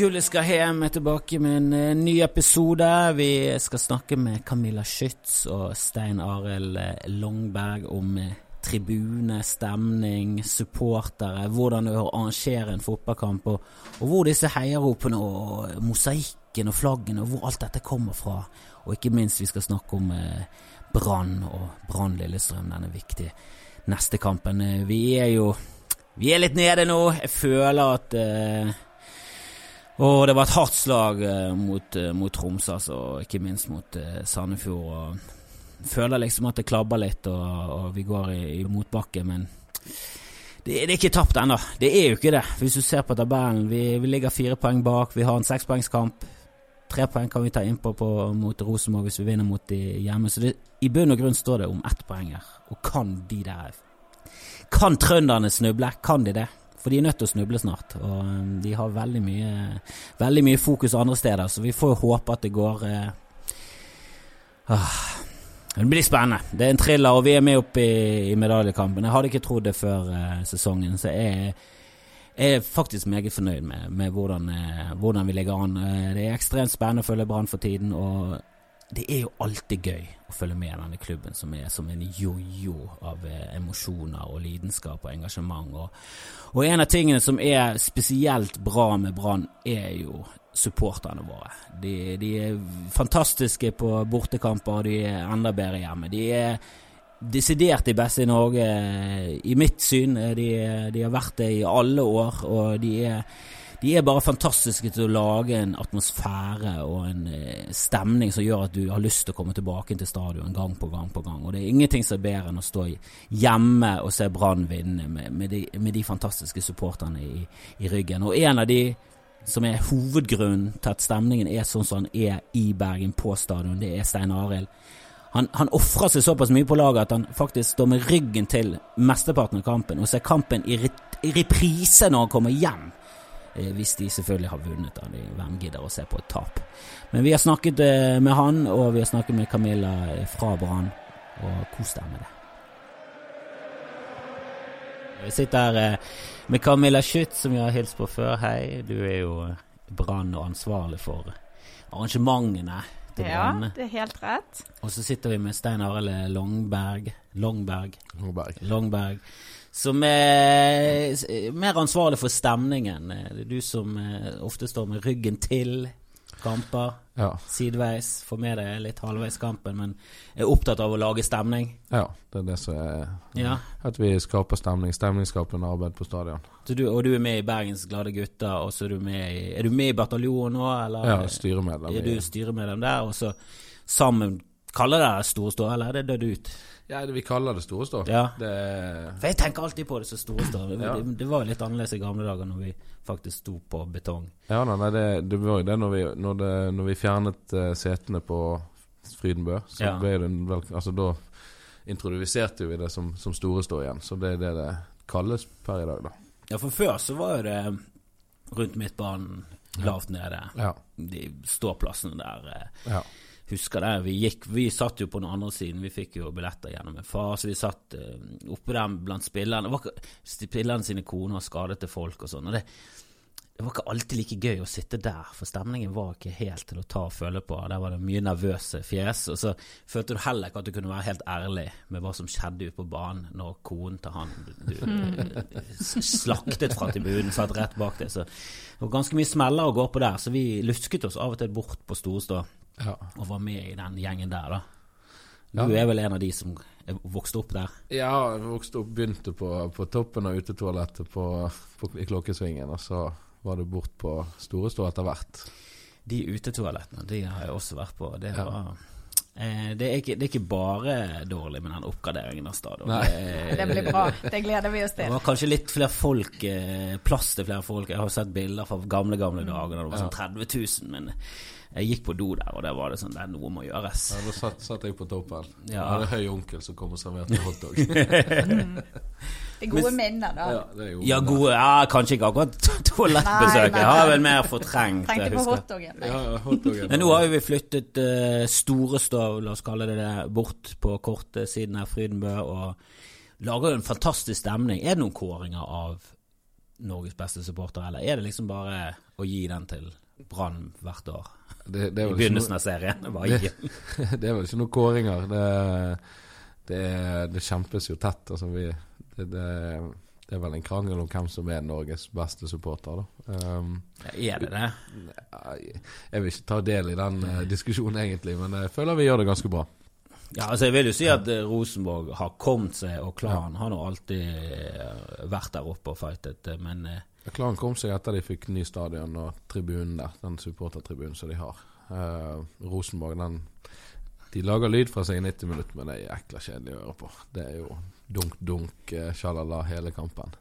Gullet skal hjem er tilbake med en eh, ny episode. Vi skal snakke med Camilla Schütz og Stein Arild eh, Longberg om eh, tribune, stemning, supportere, hvordan det er å arrangere en fotballkamp, og, og hvor disse heieropene og mosaikken og flaggene, og hvor alt dette kommer fra. Og ikke minst, vi skal snakke om eh, Brann og Brann Lillestrøm, denne viktige neste kampen. Vi er jo Vi er litt nede nå. Jeg føler at eh, og det var et hardt slag eh, mot, eh, mot Tromsø, altså, og ikke minst mot eh, Sandefjord. og Føler liksom at det klabber litt, og, og vi går i, i motbakke, men det, det er ikke tapt ennå. Det er jo ikke det. Hvis du ser på tabellen, vi, vi ligger fire poeng bak, vi har en sekspoengskamp. Tre poeng kan vi ta innpå på, mot Rosenborg hvis vi vinner mot de hjemme. Så det, i bunn og grunn står det om ett poeng her. Og kan de der Kan trønderne snuble? Kan de det? For de er nødt til å snuble snart, og um, de har veldig mye, veldig mye fokus andre steder, så vi får håpe at det går eh, ah, Det blir spennende. Det er en thriller, og vi er med opp i, i medaljekampen. Jeg hadde ikke trodd det før eh, sesongen, så jeg, jeg er faktisk meget fornøyd med, med hvordan, eh, hvordan vi ligger an. Eh, Det er ekstremt spennende å følge Brann for tiden, og det er jo alltid gøy å følge med denne klubben, som er som en jojo av eh, emosjoner og lidenskap og engasjement. Og, og en av tingene som er spesielt bra med Brann, er jo supporterne våre. De, de er fantastiske på bortekamper, og de er enda bedre hjemme. De er desidert de beste i Norge, i mitt syn. De, de har vært det i alle år, og de er de er bare fantastiske til å lage en atmosfære og en eh, stemning som gjør at du har lyst til å komme tilbake til stadion gang på gang på gang. Og det er ingenting som er bedre enn å stå hjemme og se Brann vinne med, med, med de fantastiske supporterne i, i ryggen. Og en av de som er hovedgrunnen til at stemningen er sånn som den er i Bergen på stadion, det er Stein Arild. Han, han ofrer seg såpass mye på laget at han faktisk står med ryggen til mesteparten av kampen og ser kampen i reprise når han kommer hjem. Eh, hvis de selvfølgelig har vunnet, da. De, hvem gidder å se på et tap? Men vi har snakket eh, med han, og vi har snakket med Camilla eh, fra Brann, og kos deg med det. Vi sitter her med Camilla Schütz, som vi har hilst på før. Hei, du er jo Brann og ansvarlig for arrangementene til Brann. Ja, det er helt rett. Og så sitter vi med Stein Arild Longberg. Longberg. Longberg. Longberg. Som er mer ansvarlig for stemningen. Det er du som eh, ofte står med ryggen til kamper. Ja. Sideveis. Får med deg litt halvveis kampen, men er opptatt av å lage stemning. ja, det er det som er Ja. At vi skaper stemning. Stemningsskapende arbeid på stadion. Så du, og du er med i Bergens Glade Gutter, og så er du med i Er du med i bataljonen nå, eller? Ja, styremedlem. Er du styremedlem der, og så sammen Kaller det storstå, eller er det dødd ut? Ja, vi kaller det storstå. Ja. Det For jeg tenker alltid på det som storstå. Det, Ja. det, det var jo litt annerledes i gamle dager når vi faktisk sto på betong. Ja, nei, nei, det, det var jo det når vi, når det, når vi fjernet uh, setene på Frydenbø. Så Ja. ble det en vel, Altså, da introduserte vi det som, som storestå igjen. Så det er det det kalles per i dag, da. Ja, for før så var jo det rundt midtbanen, lavt nede. Ja. De ståplassene der. eh, ja. Husker det. Vi gikk, vi satt jo på den andre siden. Vi fikk jo billetter gjennom en far, så vi satt uh, oppe der blant spillerne. Spillerne sine koner og skadete folk og sånn. Og det, det var ikke alltid like gøy å sitte der, for stemningen var ikke helt til å ta og føle på. Der var det mye nervøse fjes. Og så følte du heller ikke at du kunne være helt ærlig med hva som skjedde ute på banen når konen til han du, slaktet fra tribunen, satt rett bak deg. Så det var ganske mye smeller å gå på der, så vi lusket oss av og til bort på Storestå ja. og var med i den gjengen der, da. Du Ja. er vel en av de som er vokst opp der? Ja, jeg vokste opp, begynte på, på toppen av utetoalettet på, på, i Klokkesvingen, og så var det bort på Store Stå etter hvert. De utetoalettene, de har jeg også vært på. Det, Ja. var, eh, det, er ikke, det er ikke bare dårlig med den oppgraderingen av stadion. Det, Det blir bra. Det gleder vi oss til. det var kanskje litt flere folk, eh, plass til flere folk. Jeg har sett bilder fra gamle gamle dager da det var sånn 30 000, men jeg gikk på do der, og der var det sånn det er noe må gjøres. Ja, da satt, satt jeg på toppen. Ja. Jeg hadde høy onkel som kom og serverte hotdog. Det er gode minner, da. ja, det er gode Ja, gode Ja, kanskje ikke akkurat toalettbesøk. Nei, nei. Jeg har vel mer fortrengt. Tenkte på hotdogen. Ja, hotdogen. Men nå har jo vi flyttet uh, store stov, la oss kalle det det, bort på kortet siden her, Frydenbø, og lager jo en fantastisk stemning. Er det noen kåringer av Norges beste supporter, eller er det liksom bare å gi den til Brann hvert år? Det, det I begynnelsen av serien? Bare gi den. det er vel ikke noen kåringer. Det, det, det kjempes jo tett. Altså vi, det, er vel en krangel om hvem som er Norges beste supporter, da. Um, Ja, Er det det? jeg vil ikke ta del i den eh, diskusjonen, egentlig, men jeg føler vi gjør det ganske bra. Ja, altså Jeg vil jo si at eh, Rosenborg har kommet seg, og Klan har nå alltid eh, vært der oppe og fightet, eh, men ja, Klaren kom seg etter de fikk ny stadion og tribunen der, den supportertribunen som de har. Uh, Rosenborg, den De lager lyd fra seg i 90 minutter, men det er jækla kjedelig å høre på. Det er jo dunk, dunk, eh, sjalala hele kampen.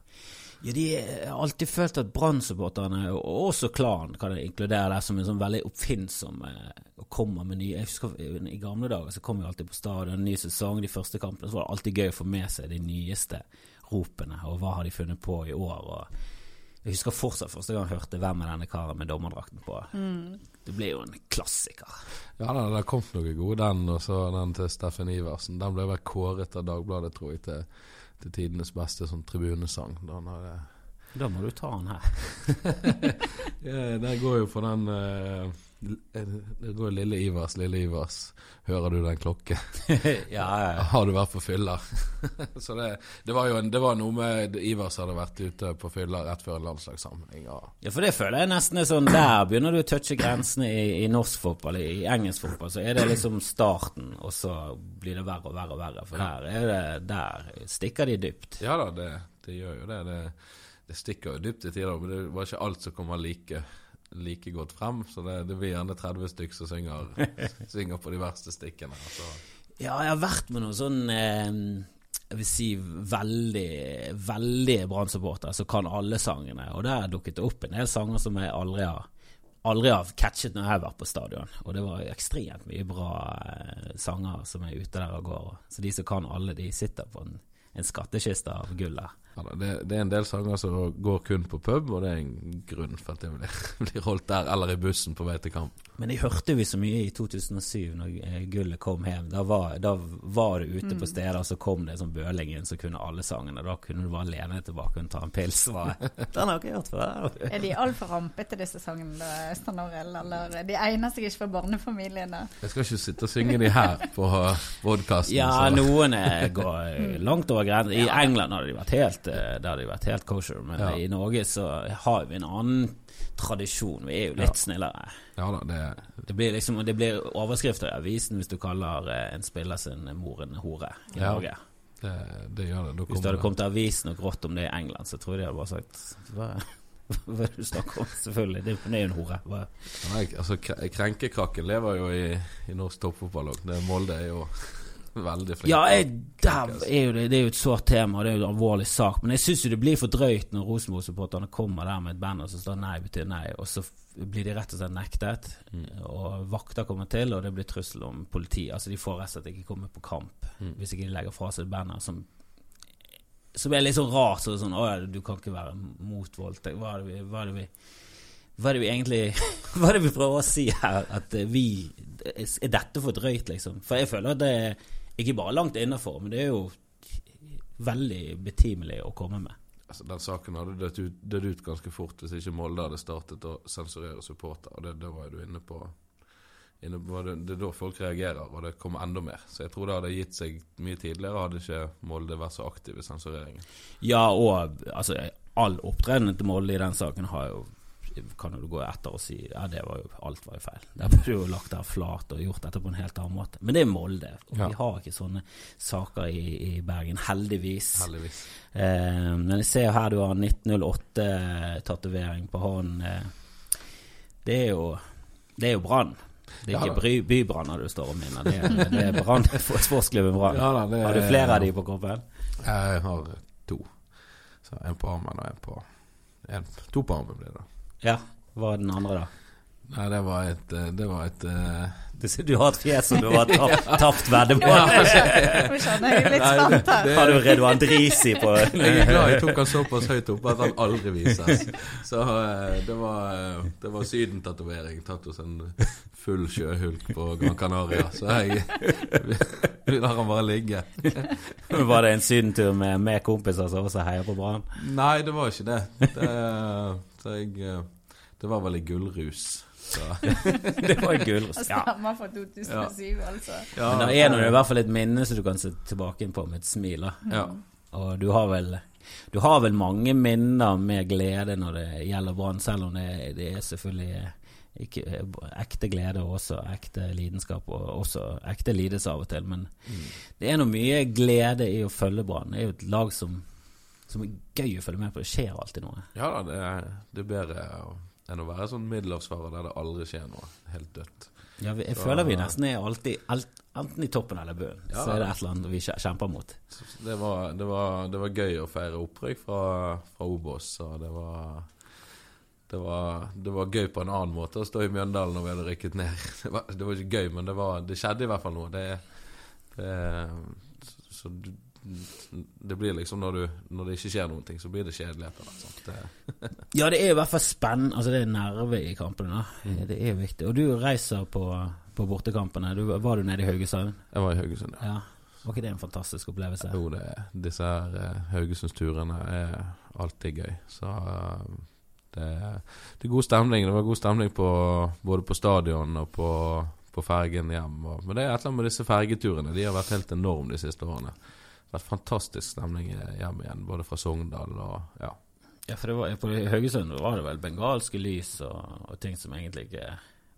Ja, de har alltid følt at Brann-supporterne, og også Klan, kan jeg inkludere der, som en sånn veldig oppfinnsom eh, og kommer med nye Jeg husker I gamle dager så kom vi alltid på stadion, ny sesong, de første kampene, så var det alltid gøy å få med seg de nyeste ropene, og hva har de funnet på i år. og jeg husker fortsatt første gang jeg hørte 'Hvem er denne karen med dommerdrakten på'? Det blir jo en klassiker. Ja, da, det har kommet noe gode, den, og så den til Steffen Iversen. Den ble vel kåret av Dagbladet, tror jeg, til, til tidenes beste sånn tribunesang. Den eh, Da må du ta han her. Ja, det går jo for den eh, Det går Lille Ivers, Lille Ivers. Hører du den klokke? ja, ja. Har du vært på fylla? så det, det var jo en, det var noe med Ivers hadde vært ute på fylla rett før en landslagssamling. Ja. Ja, for det føler jeg nesten er sånn Der begynner du å touche grensene i, i norsk fotball. I, I engelsk fotball så er det liksom starten, og så blir det verre og verre og verre. For der er det Der stikker de dypt. ja da, det, det gjør jo det. det. Det stikker jo dypt i tider, men det var ikke alt som kommer like, like godt frem. Så det, det blir gjerne 30 stykk som synger, synger på de verste stikkene. Altså. Ja, jeg har vært med noen sånn eh, Jeg vil si veldig, veldig Brann-supporter som kan alle sangene. Og der dukket det opp en del sanger som jeg aldri har Aldri har catchet når jeg har vært på stadion. Og det var ekstremt mye bra eh, sanger som er ute der og går. Så de som kan alle, de sitter på en, en skattkiste av gull der. Ja, det, det er en del sanger som går kun på pub, og det er en grunn for at det blir, blir holdt der, eller i bussen på vei til kamp. Men jeg hørte vi så mye i 2007 når eh, gullet kom hjem. Da var, da var du ute på steder, og så kom det en sånn bøling inn som kunne alle sangene. Da kunne du bare lene deg tilbake og ta en pils. Var, Den har jeg ikke hørt før. Er de altfor rampete, disse sangene, da, Øystein Arild? Eller de egner seg ikke for barnefamiliene? Jeg skal ikke sitte og synge de her på podkasten. Ja, noen eh, går langt over grensen. I England hadde de vært helt, eh, de vært helt kosher, men Ja. i Norge så har vi en annen tradisjon. Vi er jo litt Ja. snillere. Ja da, det, Det blir liksom Det blir overskrifter i avisen hvis du kaller eh, en spiller sin mor en hore i Ja. Norge. det, det gjør det. Hvis det hadde kommet til avisen og grått om det i England, så tror jeg de hadde bare sagt Hva, hva er det du snakker om? Selvfølgelig, det det er jo en hore. Hva? Nei, altså, kre- Krenkekrakken lever jo i, i norsk toppfotball òg. Molde er jo veldig flink. Ja, jeg, der er jo det, det er jo et sårt tema, og det er jo en alvorlig sak. Men jeg syns jo det blir for drøyt når Rosenborg-supporterne kommer der med et banner som står nei betyr nei, og så blir de rett og slett nektet. Og vakter kommer til, og det blir trussel om politi. Altså de får rett og slett ikke komme på kamp hvis ikke de legger fra seg et banner som som er litt sånn rart. Så sånn, å, ja, du kan ikke være mot voldtekt. Hva er det vi, hva er det vi hva er det vi egentlig Hva er det vi prøver å si her? At vi Er dette for drøyt, liksom? For jeg føler at det er ikke bare langt innafor, men det er jo veldig betimelig å komme med. Altså, den saken hadde dødd ut, død ut ganske fort hvis ikke Molde hadde startet å sensurere supporter. Og det, det var jo du inne på. Inne på det, det er da folk reagerer, og det kommer enda mer. Så jeg tror det hadde gitt seg mye tidligere, hadde ikke Molde vært så aktiv i sensureringen. Ja, og altså all opptredenen til Molde i den saken har jo kan jo du gå etter og si ja, det var jo, alt var jo feil. Der burde du jo lagt der flat og gjort dette på en helt annen måte. Men det er Molde, og Ja. vi har ikke sånne saker i, i Bergen, heldigvis. Heldigvis. Eh, men jeg ser her du har 1908-tatovering på hånden. Eh, det er jo Det er jo Brann. Det er Ja ikke bry- Bybranner du står og minner. Det er, det er Brann, sportsklubben Brann. Ja har du er- flere av de på kroppen? Jeg har to. Så en på armen og en på en, To på armen blir det. Ja. Hva er den andre, da? Nei, det var et eh, Det var et uh... Du, du har et fjes som du har tapt, tapt veddemål. Vi skjønner jeg er litt spent her. Har du Redo Drisi på Jeg er glad jeg tok han såpass høyt oppe at han aldri vises. Så uh, det var, uh, det var sydentatovering tatt hos en full sjøhulk på Gran Canaria. Så jeg Vi lar han bare ligge. Var det en sydentur med, med kompiser som også heier på Brann? Nei, det var ikke det. Det, det, jeg, det var vel i gullrus. Det var gull. gullrus, Ja. stemmer for 2007, altså. Ja, Men det er i hvert fall et minne som du kan se tilbake inn på med et smil. da. ja. Og du har vel du har vel mange minner med glede når det gjelder Brann, selv om det, det er selvfølgelig ikke ekte glede og også ekte lidenskap og også ekte lidelse av og til. Men det er nå mye glede i å følge Brann. Det er jo et lag som, som er gøy å følge med på. Det skjer alltid noe. ja da, det det er bedre enn å være sånn middelhavsfarer der det aldri skjer noe. Helt dødt. Ja, vi, jeg Så- føler vi nesten er alltid alt, enten i toppen eller bunnen. Ja. Så er det et eller annet vi kjemper mot. Det var, det, var, det var gøy å feire opprykk fra, fra Obos, og det var det var, det var gøy på en annen måte å stå i Mjøndalen når vi hadde rykket ned. Det var, det var ikke gøy, men det, var, det skjedde i hvert fall noe. Det, så du, det blir liksom når, du, når det ikke skjer noen ting, så blir det kjedelig etter hvert. Ja, det er i hvert fall spennende. Altså, det er nerve i kampene. da. Det er viktig. Og du reiser på, på bortekampene. Du, var du nede i Haugesund? jeg var i Haugesund, ja. Ja. Var ikke det en fantastisk opplevelse? Jo, det, disse her eh, Haugesundsturene er alltid gøy. Så eh, det, det er god stemning. Det var god stemning på, både på stadion og på, på fergen hjem. Og, men det er et eller annet med disse fergeturene. De har vært helt enorme de siste årene. Vært fantastisk stemning hjem igjen, både fra Sogndal og ja. Ja, for det var, på Haugesund var det vel bengalske lys og, og ting som egentlig ikke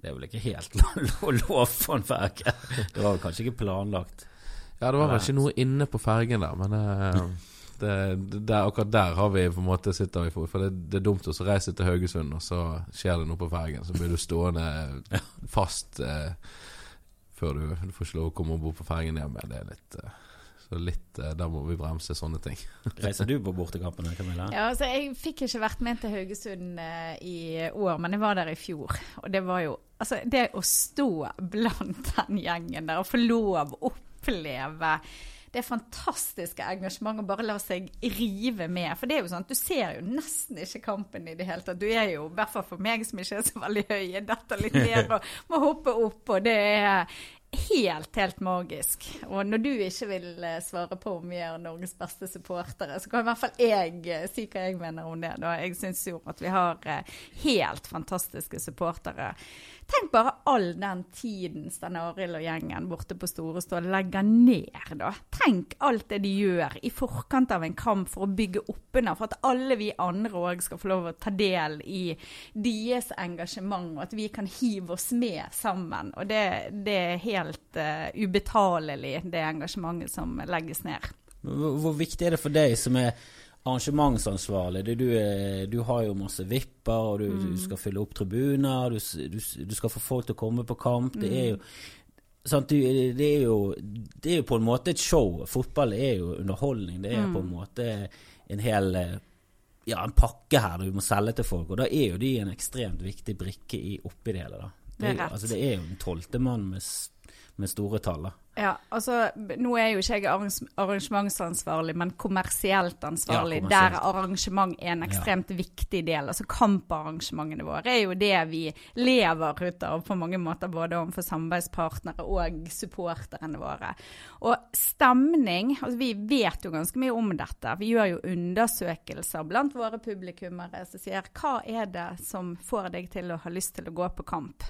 Det er vel ikke helt lov, for en ferge? Det var vel kanskje ikke planlagt? Ja, det var vel ikke noe inne på fergen der, men eh, det, det, akkurat der har vi på en måte sitter vi for. For det, det er dumt å reise til Haugesund, og så skjer det noe på fergen. Så blir du stående fast eh, før du, du får ikke lov å komme ombord på fergen igjen. Det er litt eh, Så litt eh, Der må vi bremse sånne ting. Reiser du på bortekampene, Camilla? Ja, altså Jeg fikk ikke vært med til Haugesund eh, i år, men jeg var der i fjor. Og det var jo Altså, det å stå blant den gjengen der og få lov å oppleve det fantastiske engasjementet bare la seg rive med. For det er jo sånn at du ser jo nesten ikke kampen i det hele tatt. Du er jo, i hvert fall for meg som ikke er så veldig høy, jeg detter litt ned og må hoppe opp, og det er helt, helt magisk. Og når du ikke vil eh, svare på om vi er Norges beste supportere, så kan i hvert fall jeg eh, si hva jeg mener om det. Da. Jeg syns jo at vi har eh, helt fantastiske supportere. Tenk bare all den tiden Stein Arild og gjengen borte på Storestå legger ned, da. Tenk alt det de gjør i forkant av en kamp for å bygge opp under, for at alle vi andre òg skal få lov å ta del i deres engasjement, og at vi kan hive oss med sammen. Og det, det er helt uh, ubetalelig, det engasjementet som legges ned. Hvor, viktig er det for deg som er arrangementsansvarlig? Du, du, er- du har jo masse vipper, og du, du skal fylle opp tribuner, du, du, skal få folk til å komme på kamp. Det er jo du, det, er jo, det er jo på en måte et show. Fotball er jo underholdning. Det er på en måte en hel Ja, en pakke her du må selge til folk. Og da er jo de en ekstremt viktig brikke i, oppi det hele. da. Det er jo- rett. altså, det er jo en tolvte mann med, med store tall. Ja, altså Nå er jo ikke jeg arrangementsansvarlig, men kommersielt ansvarlig. Ja, kommersielt. Der arrangement er en ekstremt viktig del. Altså Kamparrangementene våre er jo det vi lever ut av på mange måter, både overfor samarbeidspartnere og supporterne våre. Og stemning altså Vi vet jo ganske mye om dette. Vi gjør jo undersøkelser blant våre publikummere som sier hva er det som får deg til å ha lyst til å gå på kamp?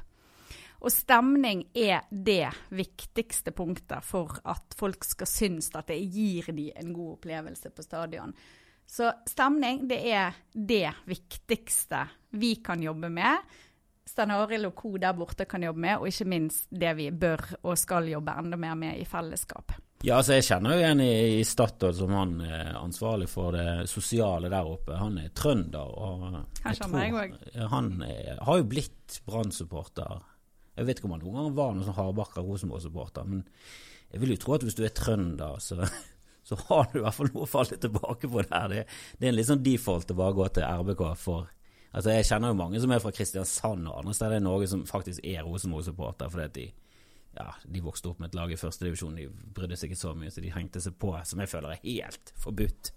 Og stemning er det viktigste punktet for at folk skal synes at det gir de en god opplevelse på stadion. Så stemning, det er det viktigste vi kan jobbe med. Stein Arild og co. der borte kan jobbe med, og ikke minst det vi bør og skal jobbe enda mer med i fellesskap. Ja, altså Jeg kjenner jo en i, i Statoil som han er ansvarlig for det sosiale der oppe. Han er trønder. og jeg tror- jeg. Han er, har jo blitt Brann-supporter. Jeg vet ikke om han noen gang var noen sånn hardbarka Rosenborg-supporter, men jeg vil jo tro at hvis du er trønder, så, så har du i hvert fall noe å falle tilbake på der. Det, det er en litt sånn default å bare gå til RBK for Altså Jeg kjenner jo mange som er fra Kristiansand og andre steder i Norge som faktisk er Rosenborg-supporter fordi at de ja, de vokste opp med et lag i førstedivisjon. De brydde seg ikke så mye, så de hengte seg på, som jeg føler er helt forbudt.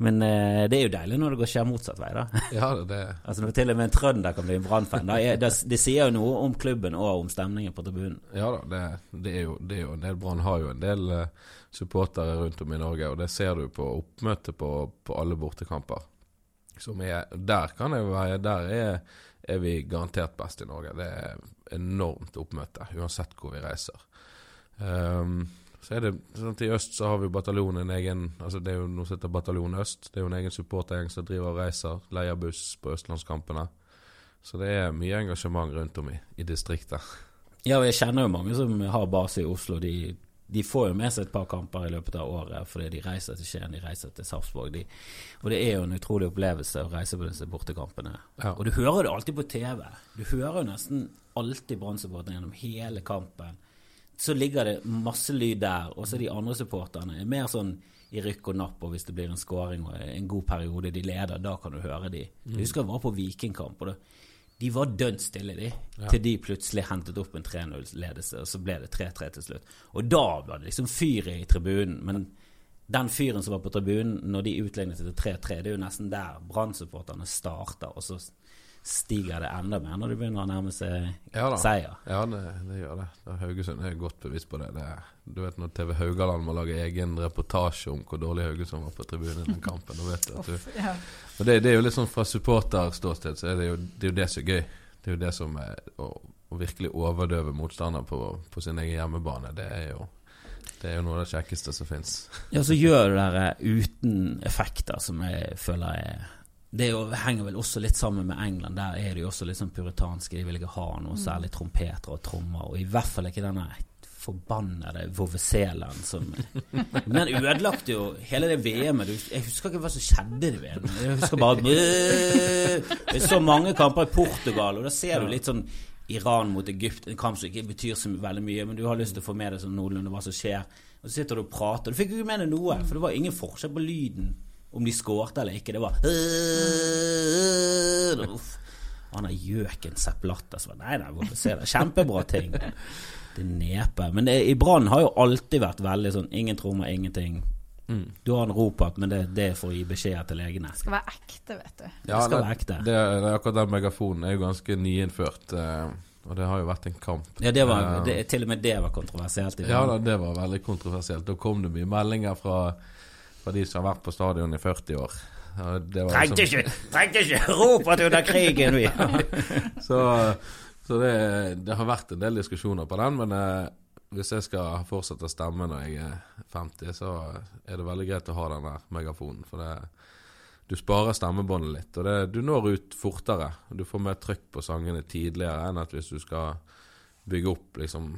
Men eh, det er jo deilig når det går skjer motsatt vei, da. Ja, det, altså Når til og med en trønder kan bli en Brann-fan. Det, det sier jo noe om klubben og om stemningen på tribunen. ja da, det, det, er jo, det er jo en del Brann har jo en del eh, supportere rundt om i Norge, og det ser du på oppmøtet på, på alle bortekamper. Som er, der kan jeg være, der er, er vi garantert best i Norge. Det er enormt oppmøte, uansett hvor vi reiser. Ehm, så er det sånn at I øst så har vi bataljonen en egen altså Det er jo noe som heter Bataljon Øst. Det er jo en egen supportergjeng som driver og reiser, leier buss på østlandskampene. Så det er mye engasjement rundt om i, i distriktet. Ja, og jeg kjenner jo mange som har base i Oslo. De, de får jo med seg et par kamper i løpet av året fordi de reiser til Skien, de reiser til Sarpsborg. De, og det er jo en utrolig opplevelse å reise på disse bortekampene. Ja. Og du hører det alltid på TV. Du hører jo nesten alltid Brann-supporterne gjennom hele kampen. Så ligger det masse lyd der, og så de andre supporterne er mer sånn i rykk og napp, og hvis det blir en scoring og en god periode de leder, da kan du høre de. Jeg husker jeg var på Vikingkamp, og da de var dønn stille, de. Til de plutselig hentet opp en 3-0-ledelse, og så ble det 3-3 til slutt. Og da var det liksom fyr i tribunen. Men den fyren som var på tribunen når de utlignet til 3-3, det er jo nesten der Brann-supporterne starter, og så stiger det enda mer når det begynner å nærme seg Ja da. seier. Ja, det, det gjør det. det Haugesund er godt bevisst på det. det du vet Når TV Haugaland må lage egen reportasje om hvor dårlig Haugesund var på tribunen i den kampen. Da vet du at du, Ja. og det, det er jo litt sånn Fra supporterståsted så er det jo det, er jo det som er gøy. Det er jo det som er å, å virkelig overdøve motstander på, på sin egen hjemmebane. Det er jo det er jo noe av det kjekkeste som fins. Ja, så gjør du det uten effekter, som jeg føler er Det jo, henger vel også litt sammen med England. Der er de jo også litt sånn puritanske. De vil ikke ha noe særlig trompeter og trommer. Og i hvert fall ikke denne forbannede vovveselen som Men den ødelagte jo hele det VM-et. Jeg husker ikke hva som skjedde i det VM-et. Jeg husker bare Det er så mange kamper i Portugal, og da ser du litt sånn Iran mot Egypt, en kamp som ikke betyr så veldig mye, men du har lyst til å få med deg sånn noenlunde hva som skjer. Og så sitter du og prater. Du fikk jo ikke med deg noe, for det var ingen forskjell på lyden om de skårte eller ikke. Det var Uff. Han har gjøken Sepp Latter som Nei, nei, hvorfor se det? Kjempebra ting. Det nepe. Men det, i Brann har jo alltid vært veldig sånn ingen trommer, ingenting. Du har en ropap, men det, det er for å gi beskjeder til legene. Det Skal være ekte, vet du. Det skal være ekte. Det, det, akkurat den megafonen er jo ganske nyinnført, eh, og det har jo vært en kamp. Ja, det var, Eh, det, til og med det var kontroversielt. i Ja da, det var veldig kontroversielt. Da kom det mye meldinger fra, fra de som har vært på stadion i 40 år. Ja, det var Trengte liksom- ikke, trengte ikke ropet under krigen, vi! Så, så det, det har vært en del diskusjoner på den, men eh, hvis jeg skal fortsette å stemme når jeg er 50, så er det veldig greit å ha den der megafonen. For det, du sparer stemmebåndet litt, og det, du når ut fortere. Du får mer trykk på sangene tidligere enn at hvis du skal bygge opp liksom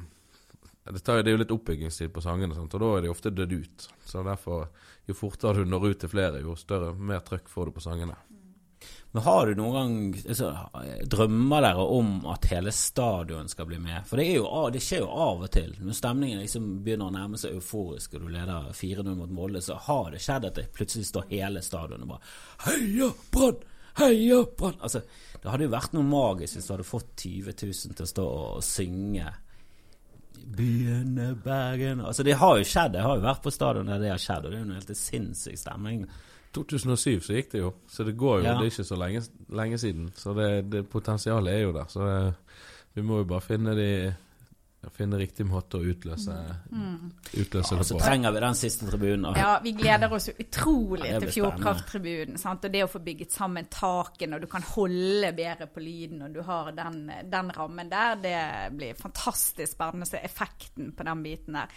det, tar, det er jo litt oppbyggingstid på sangene, sant? og da er de ofte dødd ut. Så derfor, jo fortere du når ut til flere, jo større, mer trøkk får du på sangene. Men har du noen gang altså, Drømmer dere om at hele stadion skal bli med? For det, jo, det skjer jo av og til. Når stemningen liksom begynner å nærme seg euforisk, og du leder 4-0 mot Molde, så har det skjedd at det plutselig står hele stadionet bare Heia Brann! Heia Brann! Altså, det hadde jo vært noe magisk hvis du hadde fått 20 000 til å stå og synge Byen er Bergen Altså, det har jo skjedd. Jeg har jo vært på stadion der det har skjedd, og det er jo en helt sinnssyk stemning. 2007 så gikk det jo, så det går jo. Ja. Det er ikke så lenge, lenge siden. Så det, det potensialet er jo der. Så det, vi må jo bare finne de Finne riktig måte å utløse, utløse ja, det så trenger vi den siste tribunen. og- Ja, vi gleder oss utrolig Ja, til. Fjordkrafttribunen. Og det å få bygget sammen taket og du kan holde bedre på lyden, og du har den, den rammen der, det blir fantastisk spennende effekten på den biten der.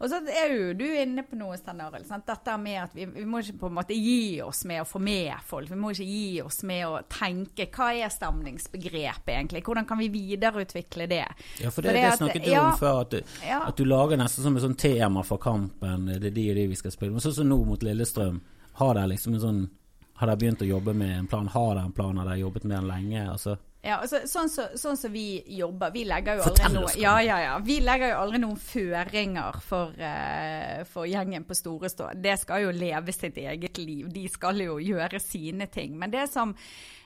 Og så er jo du inne på noe, Stein Arild. Dette med at vi, vi må ikke på en måte gi oss med å få med folk. Vi må ikke gi oss med å tenke hva er stemningsbegrepet egentlig? Hvordan kan vi videreutvikle det? Ja, for det, det at- snakket du ja, om før, at du, Ja. at du lager nesten som et sånn tema for kampen. Det er de og de vi skal spille. Men sånn som nå mot Lillestrøm, har dere liksom en sånn Har dere begynt å jobbe med en plan? Har dere en plan? Har dere jobbet med den lenge? Altså, Ja, altså, sånn som så, sånn så vi jobber Vi legger noe ja, ja, ja. Vi legger jo aldri noen føringer for, uh, for gjengen på Storestå. Det skal jo leve sitt eget liv. De skal jo gjøre sine ting. Men det som,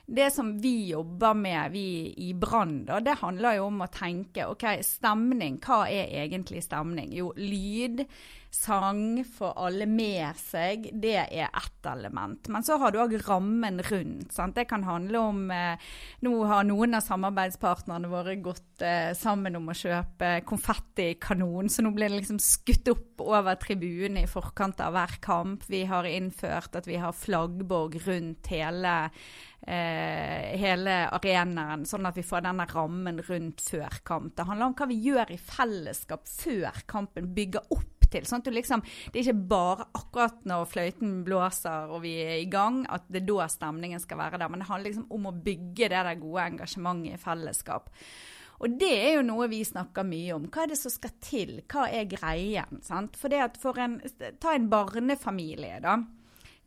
det som vi jobber med, vi i Brann, det handler jo om å tenke OK, stemning. Hva er egentlig stemning? Jo, lyd, sang, få alle med seg, det er ett element. Men så har du òg rammen rundt. Sant? Det kan handle om eh, Nå har noen av samarbeidspartnerne våre gått eh, sammen om å kjøpe konfettikanon, så nå blir det liksom skutt opp over tribunen i forkant av hver kamp. Vi har innført at vi har flaggborg rundt hele eh, hele arenaen, sånn at vi får denne rammen rundt før kamp. Det handler om hva vi gjør i fellesskap før kampen, bygger opp til. Sånn at du liksom, det er ikke bare akkurat når fløyten blåser og vi er i gang, at det er da stemningen skal være der. Men det handler liksom om å bygge det der gode engasjementet i fellesskap. Og det er jo noe vi snakker mye om. Hva er det som skal til? Hva er greien? Sant? For at for en, Ta en barnefamilie, da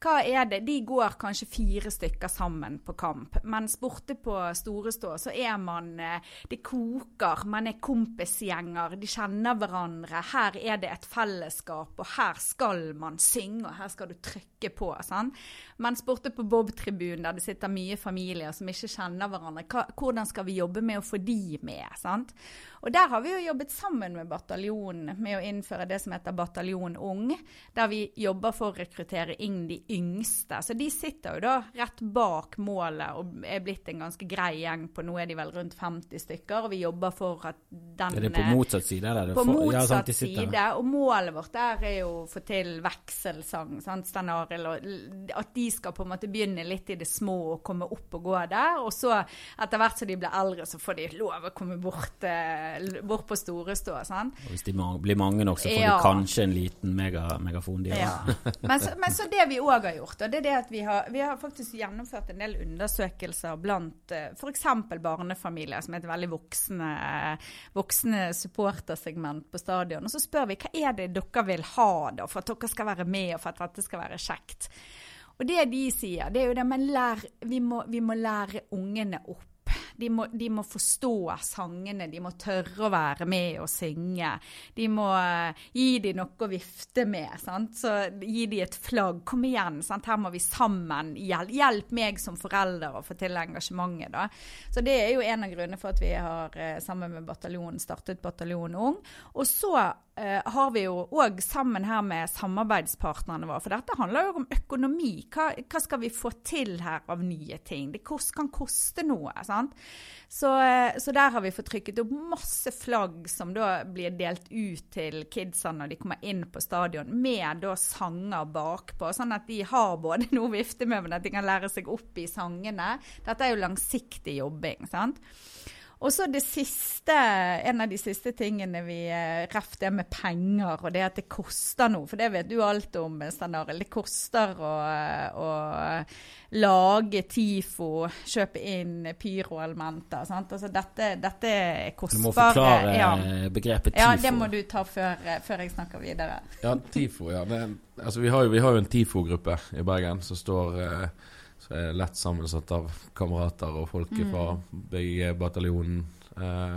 hva er det? De går kanskje fire stykker sammen på kamp. Mens borte på Storestå så er man eh, Det koker, man er kompisgjenger, de kjenner hverandre. Her er det et fellesskap, og her skal man synge, og her skal du trykke på. Sånn. Mens borte på Bob-tribunen, der det sitter mye familier som ikke kjenner hverandre, hva, hvordan skal vi jobbe med å få de med? Sant? Og der har vi jo jobbet sammen med bataljonen med å innføre det som heter Bataljon Ung, der vi jobber for å rekruttere inn de yngste. Så de sitter jo da rett bak målet og er blitt en ganske grei gjeng på nå er de vel rundt 50 stykker, og vi jobber for at den Er det på motsatt side? Eller? På motsatt ja, sant, de side. Og målet vårt der er jo å få til vekselsang, sant, Stein Arild, og at de skal på en måte begynne litt i det små og komme opp og gå der. Og så etter hvert som de blir eldre, så får de lov å komme bort, eh, bort på Storestå. sant? Og Hvis de blir mange nok, så får Ja. de kanskje en liten mega, megafon. De, Ja. ja. Men, så, men så det vi òg har gjort, og det er det at vi har, vi har faktisk gjennomført en del undersøkelser blant f.eks. barnefamilier, som er et veldig voksne, voksne supportersegment på stadion. Og så spør vi hva er det dere vil ha da, for at dere skal være med, og for at dette skal være kjekt. Og det de sier, det er jo det, men lær, vi, må, vi må lære ungene opp. De må, de må forstå sangene, de må tørre å være med og synge. De må eh, gi dem noe å vifte med. Sant? Så Gi dem et flagg. Kom igjen, sant? her må vi sammen. Hjelp, hjelp meg som forelder å få til engasjementet. Da. Så Det er jo en av grunnene for at vi har eh, sammen med bataljonen startet Bataljon Ung. Og så eh, har vi jo òg sammen her med samarbeidspartnerne våre, for dette handler jo om økonomi. Hva, hva skal vi få til her av nye ting? Det kan koste noe. sant? Så, eh, så der har vi fått trykket opp masse flagg som da blir delt ut til kidsa når de kommer inn på stadion, med da sanger bakpå, sånn at de har både noe å vifte med, men at de kan lære seg opp i sangene. Dette er jo langsiktig jobbing. sant? Og så det siste, en av de siste tingene vi eh, ref det med penger, og det at det koster noe. For det vet du alt om, Stein Arild. Det koster å, å lage TIFO, kjøpe inn pyroelementer. Sant? Altså dette, dette er Du må forklare ja. eh, begrepet TIFO. ja, det må du ta før, eh, før jeg snakker videre. Ja, TIFO, ja. Det, altså, vi, har jo, vi har jo en TIFO-gruppe i Bergen som står eh, som er lett sammensatt av kamerater og folk fra begge bataljonen. Eh,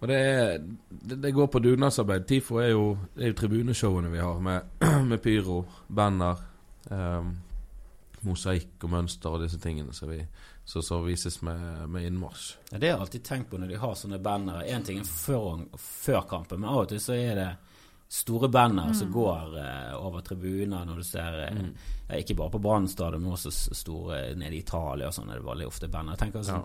og det, er, det, det går på dugnadsarbeid. TIFO er jo, det er jo tribuneshowene vi har med, med pyro, banner, eh, mosaikk og mønster og disse tingene som vi som så vises med, med innmarsj. Ja, det har jeg alltid tenkt på når de har sånne bannere. Én ting er før, før kampen, men av og til så er det store bannere som går uh, over tribuner når du ser eh, ja, Ikke bare på Brann stadion, men også store nede i Italia og sånn er det veldig ofte bander. Jeg tenker sånn,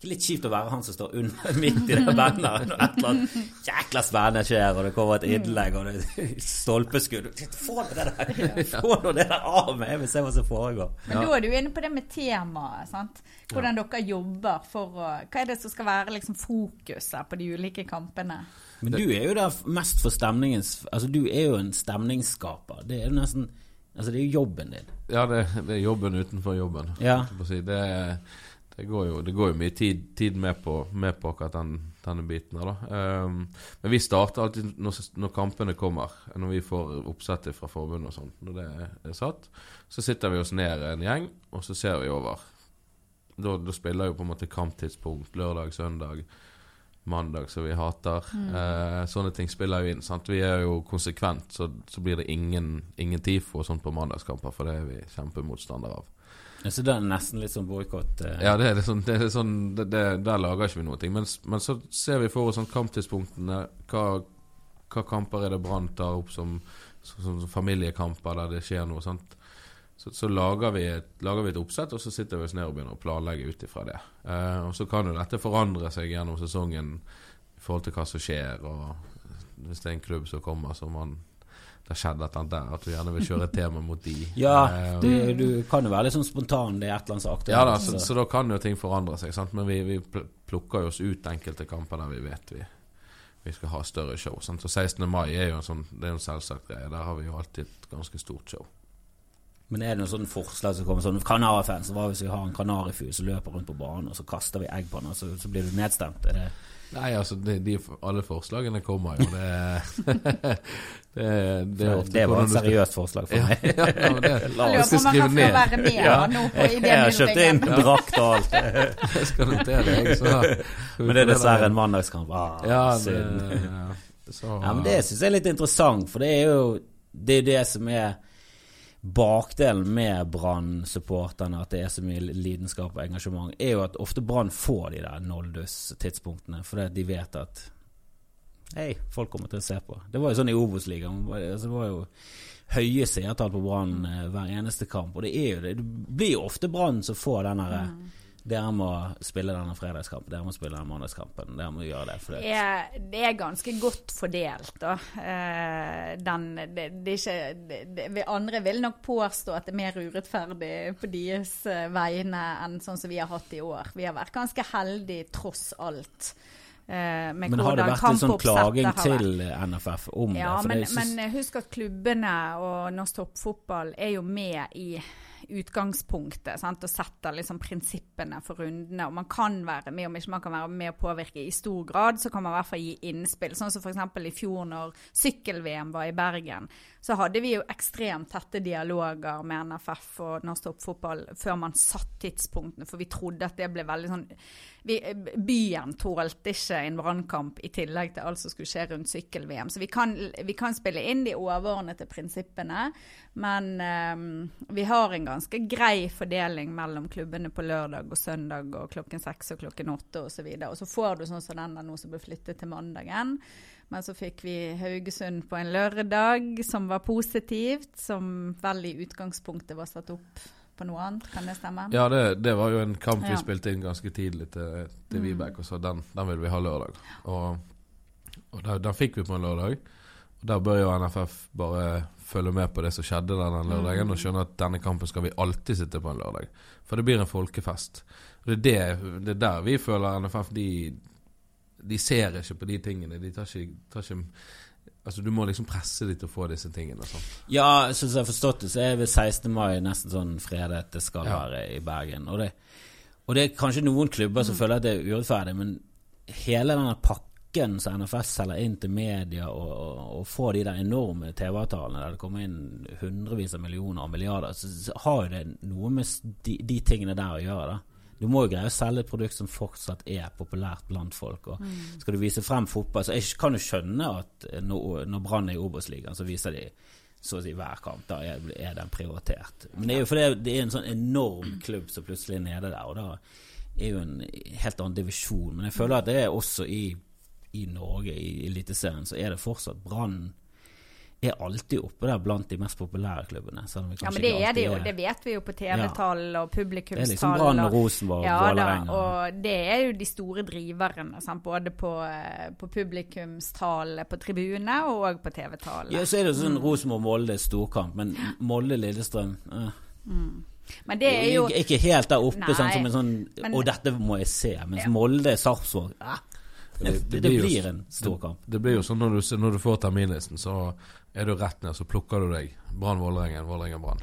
Det er litt kjipt å være han som står under, midt i det bandet når et eller annet jækla spennende skjer, og det kommer et innlegg og det er stolpeskudd Få nå det der Få nå det der av meg! Jeg vil se hva som foregår. Men da er du inne på det med temaet. sant? Hvordan dere jobber for å Hva er det som skal være liksom fokuset på de ulike kampene? Men du er jo der mest for stemningens Altså, du er jo en stemningsskaper. Det er jo nesten Altså, det er jo jobben din. Ja, det, det er jobben utenfor jobben. Ja. si. Det, det, går jo, det går jo mye tid, tid med, på, med på akkurat den, denne biten her, da. Um, men vi starter alltid når, når kampene kommer, når vi får oppsettet fra forbundet og sånt. Når det er satt, så sitter vi oss ned en gjeng, og så ser vi over. Da, da spiller jo på en måte kamptidspunkt lørdag, søndag, mandag, som vi hater. Eh, sånne ting spiller jo inn. sant? Vi er jo konsekvent, så, så blir det ingen, ingen TIFO og sånt på mandagskamper, for det er vi kjempemotstandere av. Ja, Så det er nesten litt sånn boikott? Eh. Ja, det er sånn, det er sånn det, det, Der lager ikke vi noe. Men, men så ser vi for oss sånn kamptidspunktene. Hva, hva kamper er det Brann tar opp som, som, som, familiekamper der det skjer noe? sant? Så, så lager, vi et, lager, vi et, oppsett, og så sitter vi oss ned og begynner å planlegge ut ifra det. Eh, og Så kan jo dette forandre seg gjennom sesongen i forhold til hva som skjer. og Hvis det er en klubb som kommer som man det har skjedd et eller annet der, at du gjerne vil kjøre et tema mot de. ja, eh, du, du, kan jo være litt sånn spontan, det er et eller annet som aktuelt. Ja da, så, så, da kan jo ting forandre seg. Sant? Men vi, vi plukker jo oss ut enkelte kamper der vi vet vi, vi skal ha større show. Sant? Så 16. mai er jo en sånn, det er en selvsagt greie. Der har vi jo alltid et ganske stort show. Men er det noen sånne forslag som kommer sånn Kanarifans, hva hvis vi har en kanarifugl som løper rundt på banen, og så kaster vi egg på den, og så, så blir du nedstemt? Er det Nei, altså de, de, alle forslagene kommer jo. Det, det, det, er ofte det var et seriøst forslag for meg. Ja, ja, men det, La oss skrive ned. Med ja. nå jeg, jeg har kjøpt inn drakt og alt. jeg skal notere jeg, så Men det er dessverre en mandagskamp. Ah, ja, det, ja. Så, ja, men det syns jeg er litt interessant, for det er jo det, er det som er bakdelen med Brann-supporterne, at det er så mye lidenskap og engasjement, er jo at ofte Brann får de der Noldus-tidspunktene, fordi de vet at Hei, folk kommer til å se på. Det var jo sånn i Obos-ligaen. Altså, det var jo høye seertall på Brann eh, hver eneste kamp. Og det er jo det. Det blir jo ofte Brann som får den derre mm dere må spille denne fredagskampen, dere må spille denne mandagskampen. Dere må gjøre det. Det er, det, er, ganske godt fordelt, da. Eh, den, det, det ikke, det, andre vil nok påstå at det er mer urettferdig på deres eh, vegne enn sånn som vi har hatt i år. Vi har vært ganske heldige tross alt. Eh, men har det vært en sånn klaging til NFF om ja, det? Men, men, husk at klubbene og norsk toppfotball er jo med i utgangspunktet sant, og setter liksom prinsippene for rundene. Og man kan være med, om ikke man kan være med å påvirke i stor grad, så kan man i hvert fall gi innspill. Sånn som f.eks. i fjor når sykkel-VM var i Bergen. Så hadde vi jo ekstremt tette dialoger med NFF og Norsk Toppfotball før man satt tidspunktene, for vi trodde at det ble veldig sånn vi, Byen tålte ikke en brannkamp i tillegg til alt som skulle skje rundt sykkel-VM. Så vi kan, vi kan, spille inn de overordnede prinsippene, men um, vi har en ganske grei fordeling mellom klubbene på lørdag og søndag og klokken seks og klokken åtte osv. Og, så og så får du sånn som den der nå som ble flyttet til mandagen. Men så fikk vi Haugesund på en lørdag, som var positivt. Som vel i utgangspunktet var satt opp på noe annet, kan det stemme? Ja, det, det var jo en kamp vi spilte inn ganske tidlig til, til Vibeke, og så den, den ville vi ha lørdag. Og, og den, den, fikk vi på en lørdag. Og Der bør jo NFF bare følge med på det som skjedde denne lørdagen, mm. og skjønne at denne kampen skal vi alltid sitte på en lørdag. For det blir en folkefest. Og det er, det, det er der vi føler NFF de, de ser ikke på de tingene. De tar ikke, tar ikke Altså Du må liksom presse dem til å få disse tingene. Sånn. Ja, som jeg har forstått det, så er det 16. mai nesten sånn fredet det skal ja. være i Bergen. Og det, og det, er kanskje noen klubber som mm. føler at det er urettferdig, men hele denne pakken som NFS selger inn til media, og, og, og får de der enorme TV-avtalene der det kommer inn hundrevis av millioner og milliarder, så, så har jo det noe med de, de tingene der å gjøre. da du må jo greie å selge et produkt som fortsatt er populært blant folk. og mm. Skal du vise frem fotball Så jeg kan jo skjønne at når, når Brann er i Obos-ligaen, så viser de så å si hver kamp. Da er, er den prioritert. Men det er jo fordi det er en sånn enorm klubb som plutselig er nede der. Og da er jo en helt annen divisjon. Men jeg føler at det er også i, i Norge, i Eliteserien, så er det fortsatt Brann er alltid oppe der blant de mest populære klubbene. ja, men det er det jo. Det vet vi jo på TV-tall ja. og publikumstall. Det er liksom Brann og Rosenborg ja, Vålerenga. Og det er jo de store driverne. Sant? Både på, eh, på publikumstallene på tribunene og på TV-tallene. Ja, så er det sånn mm. Rosenborg-Molde storkamp, men Molde-Lillestrøm eh. mm. Men det er jo Ikke helt der oppe, sånn som en sånn men, Og dette må jeg se. Mens ja. Molde-Sarpsborg eh. Det, det, det, blir en stor kamp. Det, blir jo sånn når du, når du får terminlisten, så er du rett ned, så plukker du deg Brann Vålerengen, Vålerengen Brann.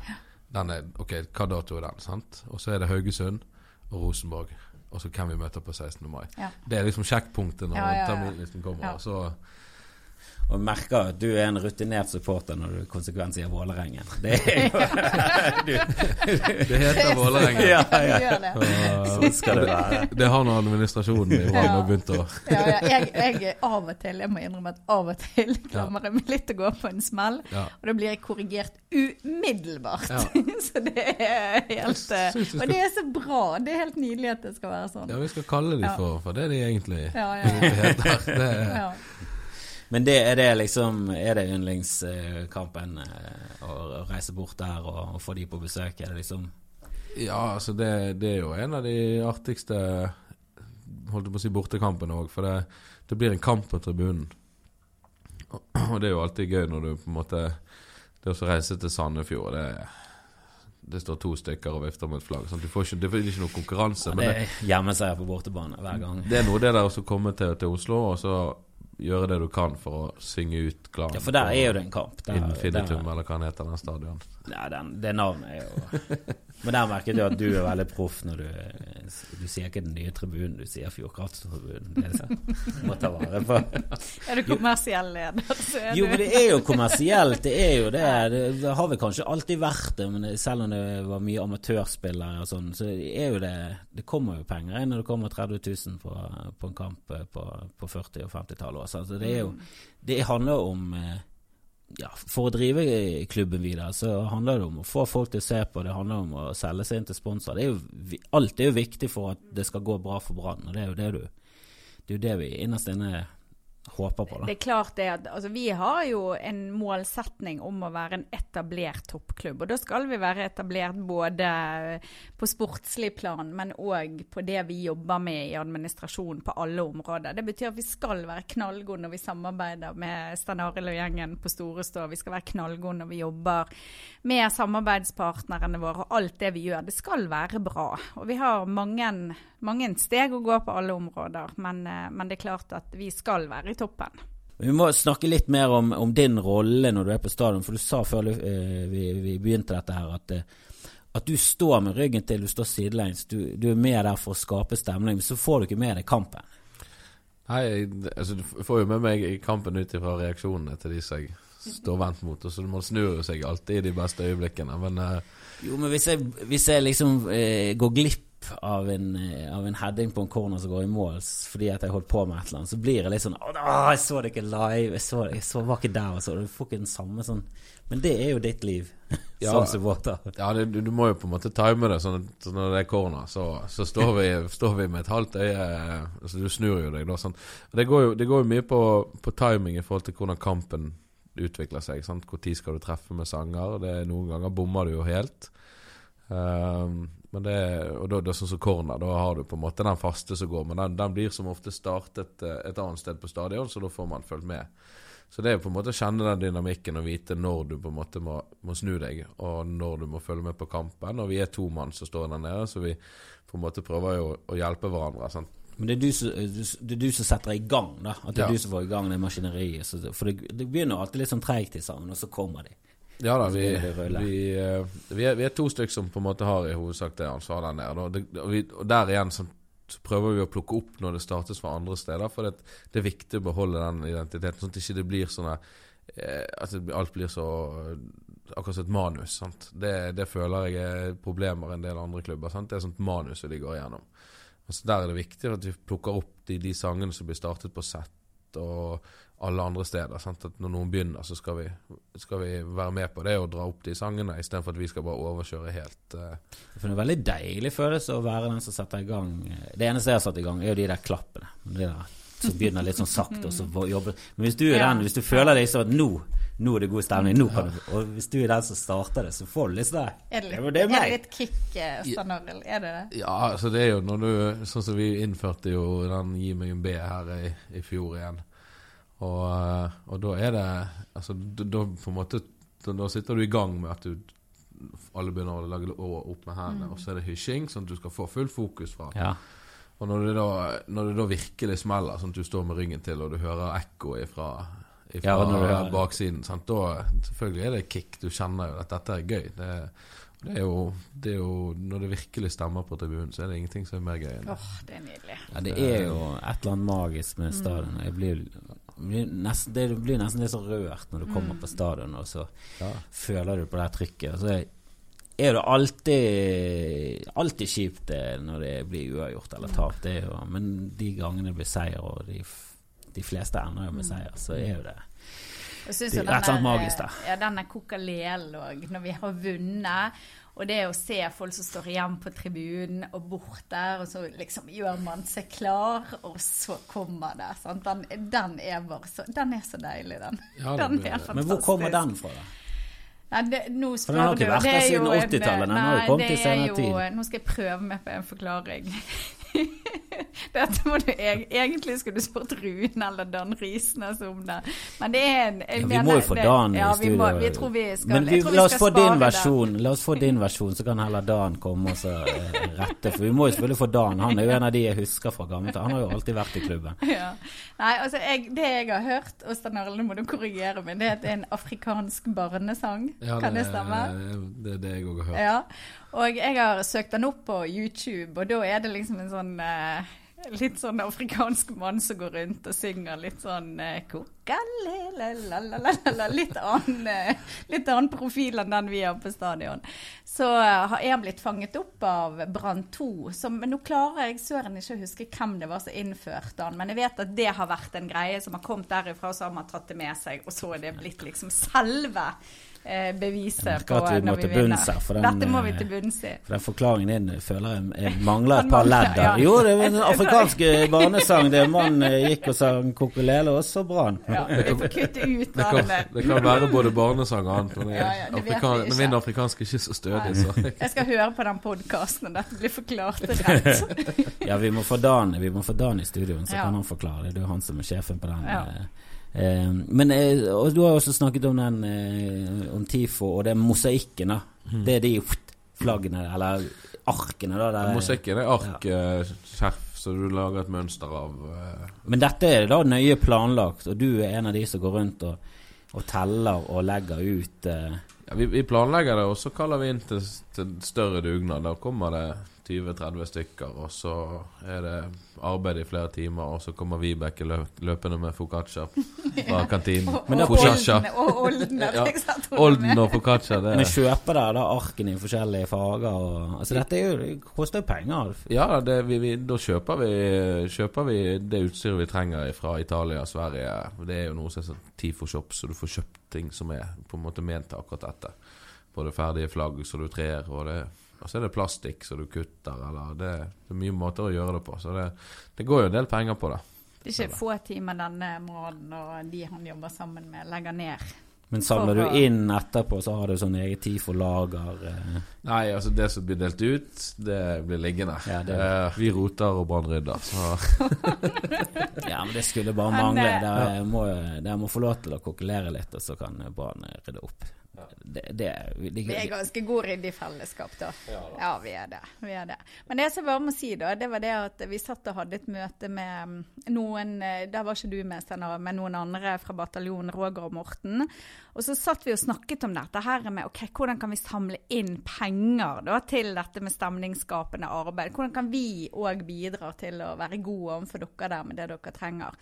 Den er, ok, Hva dato er den? sant? Og så er det Haugesund og Rosenborg. Og så kan vi møte på 16. mai. Ja. Det er liksom sjekkpunktet når ja, ja, terminlisten kommer. Så, Og merker at du er en rutinert supporter når du konsekvent sier Vålerengen. Det er jo du, Det heter Vålerengen. ja, ja. det. Sånn skal det være. Det har nå administrasjonen i Brann ja. begynt å Ja, ja. Jeg, jeg av og til, jeg må innrømme at av og til klamrer jeg meg litt å gå på en smell. Ja. Og da blir jeg korrigert umiddelbart. Ja. så det er helt eh, Og det er så bra. Det er helt nydelig at det skal være sånn. Ja, vi skal kalle de for for det de egentlig Ja, ja, ja. heter. Det er, ja. Men det, er det liksom Er det yndlingskampen eh, å å reise bort der og, og få de på besøk? Er det liksom ja, altså det, det er jo en av de artigste Holdt på å si bortekampene òg, for det, det blir en kamp på tribunen. Og, og det er jo alltid gøy når du på en måte Det å reise til Sandefjord, det det står to stykker og vifter med et flagg. Sånn, Du får ikke, det er ikke noe konkurranse. men Det det, er hjemmeseier på bortebane hver gang. det er noe det der å komme til, til Oslo og så gjøre det du kan for å synge ut Klan. Ja, for der er jo det en kamp. Der, Infinitum, der, eller hva den heter, den stadion. ja, den, det navnet er jo Men der merket du at du er veldig proff når du Du sier ikke den nye tribunen, du sier Fjordkrafttribunen. Det er må ta vare på. Er du kommersiell leder, så er Jo, du men det er jo kommersielt. Det er jo det. Det, har vel kanskje alltid vært det, men selv om det var mye amatørspillere og sånn, så er jo det Det kommer jo penger inn når det kommer 30 000 på, på en kamp på, på 40- og 50-tallet også. Altså, det jo Det handler om eh, ja, For å drive klubben videre, så handler det om å få folk til å se på. Det handler om å selge seg inn til sponsor. Er jo, alt er jo viktig for at det skal gå bra for Brann, og det er jo det du Det er jo det vi innerst inne håper på, det. Det er klart det at altså, Vi har jo en målsetning om å være en etablert toppklubb. Og da skal vi være etablert både på sportslig plan, men òg på det vi jobber med i administrasjonen på alle områder. Det betyr at vi skal være knallgode når vi samarbeider med Stein Arild og gjengen på Storestå. Vi skal være knallgode når vi jobber med samarbeidspartnerne våre. Og alt det vi gjør, det skal være bra. Og vi har mange, mange steg å gå på alle områder, men, eh, men det er klart at vi skal være i toppen. Vi må snakke litt mer om, om din rolle når du er på stadion. For du sa før eh, vi, vi begynte dette her at, eh, at du står med ryggen til, du står sidelengs. Du, du er med der for å skape stemning, men så får du ikke med deg kampen. Nei, altså, du får jo med meg i kampen ut ifra reaksjonene til de som jeg står vendt mot. Og så Man snur jo seg alltid i de beste øyeblikkene, men eh, Jo, men hvis jeg, hvis jeg liksom eh, går glipp av en, eh, av en heading på en corner som går i mål fordi at jeg holdt på med et eller annet, så blir jeg litt sånn Å, jeg så det ikke live. Jeg, så, jeg så, var ikke der. Og så, du får ikke den samme sånn Men det er jo ditt liv Ja. som supporter. ja, det, du, du må jo på en måte time det. Sånn at så når det er corner, så, så står, vi, står vi med et halvt øye altså Du snur jo deg da. Sånn. Det, går jo, det går jo mye på, på timing i forhold til hvordan kampen utvikler seg. Sant? Tid skal du treffe med sanger? Det, noen ganger bommer du jo helt. Ehm, men det, og da, da sånn som corner, da har du på en måte den faste som går. Men den, den blir som ofte startet eh, et annet sted på stadion, så da får man fulgt med. Så det er på en måte å kjenne den dynamikken og vite når du på en måte må, må snu deg, og når du må følge med på kampen. Og vi er to mann som står der nede, så vi på en måte prøver jo å hjelpe hverandre. Sant? Men det er, du som, det er du som setter i gang, da. At det er Ja. du som får i gang det maskineriet. Så for det, det begynner alltid litt sånn treigt i sammen, og så kommer de. Ja da, vi, Så vi, eh, vi, er, vi er to stykker som på en måte har i hovedsak det ansvaret der nede. Og, det, og, vi, og der igjen så, så prøver vi å plukke opp når det startes fra andre steder. For det, det er viktig å beholde den identiteten, sånn at det ikke blir sånn at alt blir så akkurat som et manus. Sant? Det, det føler jeg er problemer i en del andre klubber. Sant? Det er sånt manus som de går igjennom. Altså der er det viktig at vi plukker opp de, de sangene som blir startet på sett og alle andre steder. Sant? At når noen begynner, så skal vi, skal vi være med på det og dra opp de sangene, istedenfor at vi skal bare overkjøre helt. Uh... For det er en veldig deilig følelse å være den som setter i gang Det eneste jeg har satt i gang, er jo de der klappene. De der som begynner litt sånn sakte, og så jobber Men hvis du er den, hvis du føler deg sånn at nå, nå er det god stemning, nå kan du Og hvis du er den som starter det, så får du lyst til det. Er det litt, det er er det litt kick, eh, Stein Arild? Er det det? Ja, altså det er jo når du Sånn som vi innførte jo den Gi meg en B her i, i fjor igjen. Og, eh, og da er det Altså da, da på en måte da, da sitter du i gang med at du alle begynner å lage år opp med hendene, og så er det hysjing, sånn at du skal få full fokus fra. Ja. Og når det, da, når det da virkelig smeller, sånn at du står med ryggen til, og du hører ekko ifra, ifra Ja, når du hører- baksiden, sant? da selvfølgelig er det kick. Du kjenner jo at dette er gøy. Det, det, er jo, det er jo Når det virkelig stemmer på tribunen, så er det ingenting som er mer gøy enn det. Åh, det er nydelig. ja, det er jo et eller annet magisk med stadion. Jeg blir blir nesten, det blir nesten litt så rørt når du kommer Mm. på stadion, og så føler du på det trykket. Og så er det alltid Alltid kjipt det når det blir uavgjort eller tap, det er jo Men de gangene det blir seier, og de, de fleste ender jo med Mm. seier, så er jo det Det er et eller annet magisk der. Ja, denne kokalelen òg, når vi har vunnet. Og det å se folk som står igjen på tribunen og bort der, og så liksom gjør man seg klar, og så kommer det. Sant? Den, den er bare så Den er så deilig, den. Ja, den er fantastisk. Men hvor kommer den fra, da? Nei, det, nå For den har ikke vært der er siden 80-tallet, den har jo kommet i det er senere jo- tid. Nå skal jeg prøve meg på en forklaring. Dette må du, eg- egentlig skulle du spurt Rune eller Dan Risnes om det. Men det er en Ja, vi mener må jo få Dan i ja, må, studio. vi tror vi skal, Men vi, vi la oss få din versjon, La oss få din versjon, så kan heller Dan komme og så eh, rette. For vi må jo selvfølgelig få Dan. Han er jo en av de jeg husker fra gammelt av. Han har jo alltid vært i klubben. Ja. Nei, altså jeg, Det jeg har hørt, og Stan Arle må du korrigere meg, det er en afrikansk barnesang. Ja, kan det stemme? Det er det jeg òg har hørt. Ja, og jeg har søkt den opp på YouTube, og da er det liksom en sånn eh, Litt sånn afrikansk mann som går rundt og synger litt sånn eh, Litt annen, litt annen profil enn den vi har på stadion. Så har- han blitt fanget opp av Brann 2. Som, men nå klarer jeg søren ikke å huske hvem det var som innførte han, men jeg vet at det har vært en greie som har kommet derifra, og så har man tatt det med seg, og så er det blitt liksom selve beviset på når vi vinner. den, Dette må vi eh, til bunns i. For den forklaringen din føler jeg, jeg mangler et par ledd der. Jo, det var en afrikansk eh, barnesang der mannen eh, gikk og sang kokolele, og så brann. Ja, vi kutte ut Det kan, det kan være både barnesang og annet, men Ja, ja, afrikan, ikke. min afrikansk er ikke så stødig, så Jeg skal høre på den podkasten, og dette blir forklart rett. Ja, vi må få Dan, vi må få Dan i studioen, så Ja. kan han forklare det. Det er jo han som er sjefen på den. Ja. Eh, men eh, og du har også snakket om den eh, om TIFO og den mosaikken, da. Mm. Det er de flaggene, eller arkene, da. Der, mosaikken er ark, ja. så du lager et mønster av. eh, Men dette er da nøye planlagt, og du er en av de som går rundt og, og teller og legger ut eh, Ja, vi, vi planlegger det, og så kaller vi inn til, til større dugnad. Da kommer det 20-30 stykker, og så er det arbeid i flere timer, og så kommer Vibeke lø, løpende med foccaccia fra kantinen. Foccaccia. Og Olden, Ja, Olden og foccaccia, det Men er kjøper dere da arkene i forskjellige farger? Og, altså dette er jo, det koster jo penger. Ja, det, vi, vi, da kjøper vi, kjøper vi det utstyret vi trenger fra Italia og Sverige. Det er jo noe som er sånn Tifo Shop, så du får kjøpt ting som er på en måte ment akkurat dette. Både ferdige flagg som du trer, og, det, og så er det plastikk som du kutter. Eller det, det er mye måter å gjøre det på. Så det, det går jo en del penger på det. Det er ikke få timer denne mannen og de han jobber sammen med, legger ned. Men samler du inn etterpå, så har du sånn eget tid for lager Eh. Nei, altså det som blir delt ut, det blir liggende. Ja, det- Eh, vi roter og brannrydder. Så Ja, men det skulle bare mangle. eh, Dere må, må få lov til å kokkelere litt, og så kan Brann rydde opp. Det, det, vi, Vi er ganske gode i fellesskap, da. Ja, vi er det. Vi er det. Men det som jeg bare må si, da, det var det at vi satt og hadde et møte med mm, noen eh, Der var ikke du med, Steinar, men noen andre fra bataljonen, Roger og Morten. Og så satt vi og snakket om dette her med ok, hvordan kan vi samle inn penger da, til dette med stemningsskapende arbeid. Hvordan kan vi òg bidra til å være gode overfor dere der med det dere trenger.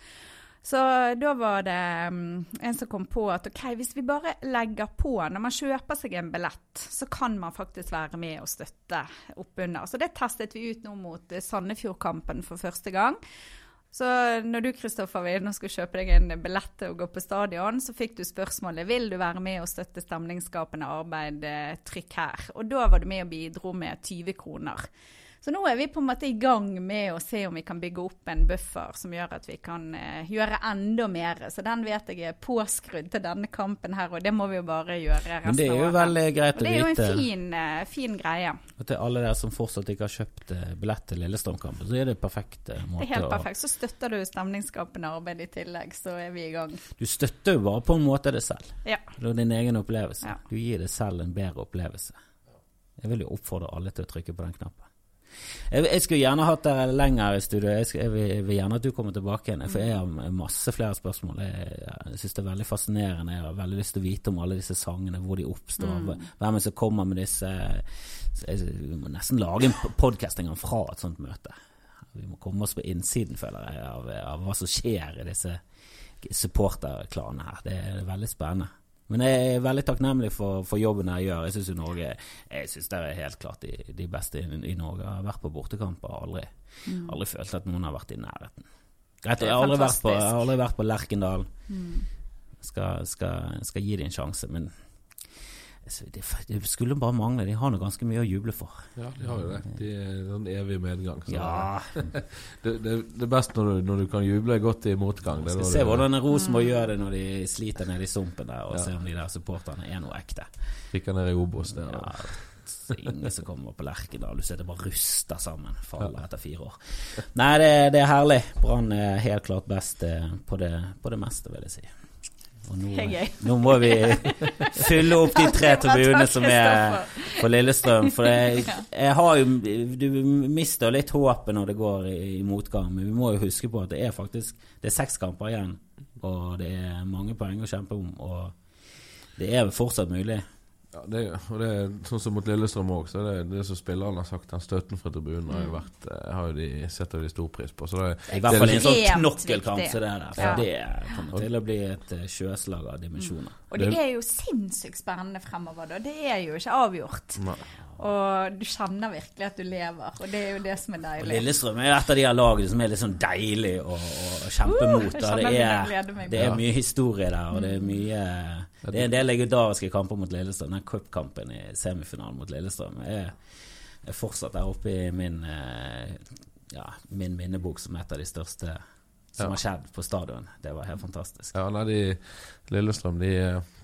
Så da var det mm, en som kom på at ok, hvis vi bare legger på når man kjøper seg en billett, så kan man faktisk være med og støtte oppunder. Så det testet vi ut nå mot Sandefjordkampen for første gang. Så når du Kristoffer, og skulle kjøpe deg en billett til å gå på stadion, så fikk du spørsmålet vil du være med og støtte stemningsskapende arbeid, eh, trykk her. Og da var du med og bidro med 20 kroner. Så nå er vi på en måte i gang med å se om vi kan bygge opp en buffer som gjør at vi kan eh, gjøre enda mer. Så den vet jeg er påskrudd til denne kampen her, og det må vi jo bare gjøre resten Men det er jo av året. veldig greit Og vite. det er jo en fin, eh, fin greie. Og til alle dere som fortsatt ikke har kjøpt eh, billett til Lillestrøm-kampen, så er det perfekt eh, måte Det er helt perfekt. Så støtter du stemningsskapende arbeid i tillegg, så er vi i gang. Du støtter jo bare på en måte det selv. Ja. Det er din egen opplevelse. Ja. Du gir deg selv en bedre opplevelse. Jeg vil jo oppfordre alle til å trykke på den knappen. Jeg, jeg skulle gjerne hatt deg lenger i studio. Jeg, jeg, vil, jeg vil gjerne at du kommer tilbake igjen. For jeg har masse flere spørsmål. Jeg, jeg syns det er veldig fascinerende. Jeg har veldig lyst til å vite om alle disse sangene, hvor de oppstår, Mm. hvem som kommer med disse Vi må nesten lage en podkast en gang fra et sånt møte. Vi må komme oss på innsiden, føler jeg, av, av hva som skjer i disse supporterklanene her. Det er veldig spennende. Men jeg er veldig takknemlig for, for jobben jeg gjør. Jeg syns Norge Jeg synes det er helt klart de, de beste i, i, Norge. Jeg har vært på bortekamper. Aldri, mm. aldri følt at noen har vært i nærheten. Greit, jeg har aldri vært på, jeg har aldri vært på Lerkendal. Mm. Skal, skal, skal, gi det en sjanse, men det, det, skulle bare mangle. De har nå ganske mye å juble for. Ja, de har jo det. De er en evig medgang. Ja. det, det, det, er best når du, når du, kan juble godt i motgang. Det skal se hvordan Rosenborg gjør det når de sliter ned i sumpen der, og ja. se om de der supporterne er noe ekte. Kikker ned i Obos der. Ja, ingen som kommer på Lerkendal. Du ser det bare ruster sammen. Faller etter fire år. Nei, det, det er herlig. Brann er helt klart best eh, på det, på det meste, vil jeg si. Og nå, nå, må vi fylle opp de tre tribunene som er på Lillestrøm. For jeg, jeg har jo Du mister litt håpet når det går i, i, motgang, men vi må jo huske på at det er faktisk Det er seks kamper igjen, og det er mange poeng å kjempe om. Og det er fortsatt mulig. Ja, det, og det er sånn som mot Lillestrøm òg, så det, det som spillerne har sagt, den støtten fra tribunen har jo mm. vært eh, har jo de setter de stor pris på. Så det, I hvert fall i en sånn knokkelkamp som det der. For ja. det kommer til å bli et eh, sjøslag av dimensjoner. Mm. Og det er jo sinnssykt spennende fremover, da. Det er jo ikke avgjort. Nei. Og du kjenner virkelig at du lever, og det er jo det som er deilig. Og Lillestrøm er et av de her lagene som er litt sånn deilig å, å kjempe uh, mot. Det er, det er, mye historie der, og det er mye Det er en del legendariske kamper mot Lillestrøm. Den cupkampen i semifinalen mot Lillestrøm er, er fortsatt der oppe i min, eh, ja, min minnebok som et av de største som ja. har skjedd på stadion. Det var helt fantastisk. Ja, nei, de, Lillestrøm de,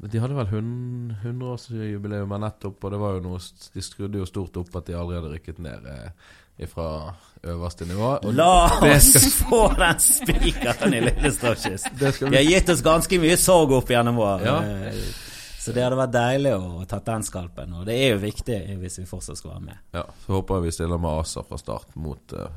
de hadde vel 100-årsjubileum nettopp, og det var jo noe De skrudde jo stort opp at de hadde rykket ned eh, fra øverste nivå. La oss skal... få den spikeren i Lillestrøm-kyst! De har gitt oss ganske mye sorg opp gjennom år. Ja. Eh, så det hadde vært deilig å ta den skalpen, og det er jo viktig hvis vi fortsatt skal være med. Ja, så håper jeg vi stiller med ASA fra start mot uh,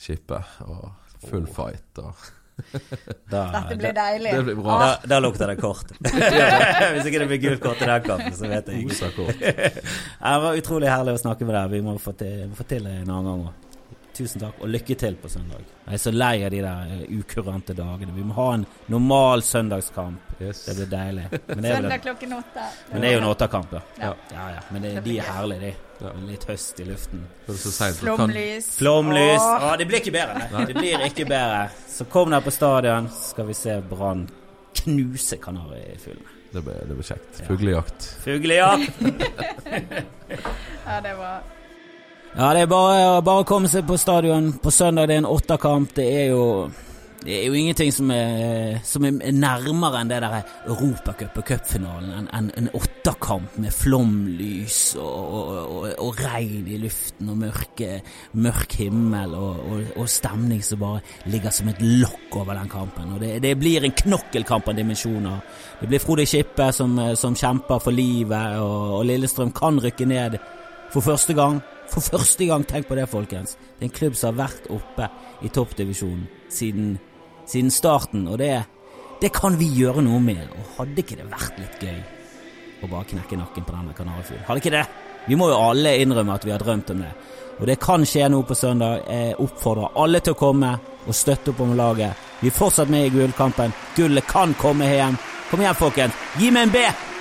Skipet. og Full fight og da, Dette blir deilig. Det blir bra. Da, da lukter det kort. Hvis ikke det blir gult kort i den kampen, så vet jeg ikke. det var utrolig herlig å snakke med deg. Vi må få til, få til en annen gang òg. Tusen takk, og lykke til på søndag. Jeg er så lei av de der uh, ukurante dagene. Vi må ha en normal søndagskamp. Yes. Det blir deilig. Søndag klokken åtte. Men det er jo en åttekamp, ja. Ja. ja, ja. Men det, de er herlige, de. Ja. Litt høst i luften. Flomlys. Flomlys. Åh, det blir ikke bedre. Nei. Det blir ikke bedre. Så kom deg på stadion, så skal vi se Brann knuse blir, det blir kjekt. Fuglejakt. Fuglejakt! ja, det var Ja, det er bare, bare å komme seg på stadion på søndag. Det er en åtterkamp. Det er jo det er jo ingenting som er, som er nærmere enn det der Europacup og cupfinalen. En, en, en åtterkamp med flomlys og, og, og, og, regn i luften og mørke, mørk himmel og, stemning som bare ligger som et lokk over den kampen. Og det, det blir en knokkelkamp av dimensjoner. Det blir Frode Skippe som, som kjemper for livet, og, Lillestrøm kan rykke ned for første gang. For første gang, tenk på det, folkens. Det er en klubb som har vært oppe i toppdivisjonen siden siden starten, og det, det kan vi gjøre noe med. Og hadde ikke det vært litt gøy å bare knekke nakken på denne kanarifuglen? Hadde ikke det? Vi må jo alle innrømme at vi har drømt om det. Og det kan skje nå på søndag. Jeg oppfordrer alle til å komme og støtte opp om laget. Vi er fortsatt med i gullkampen. Gullet kan komme hjem. Kom igjen, folkens. Gi meg en B!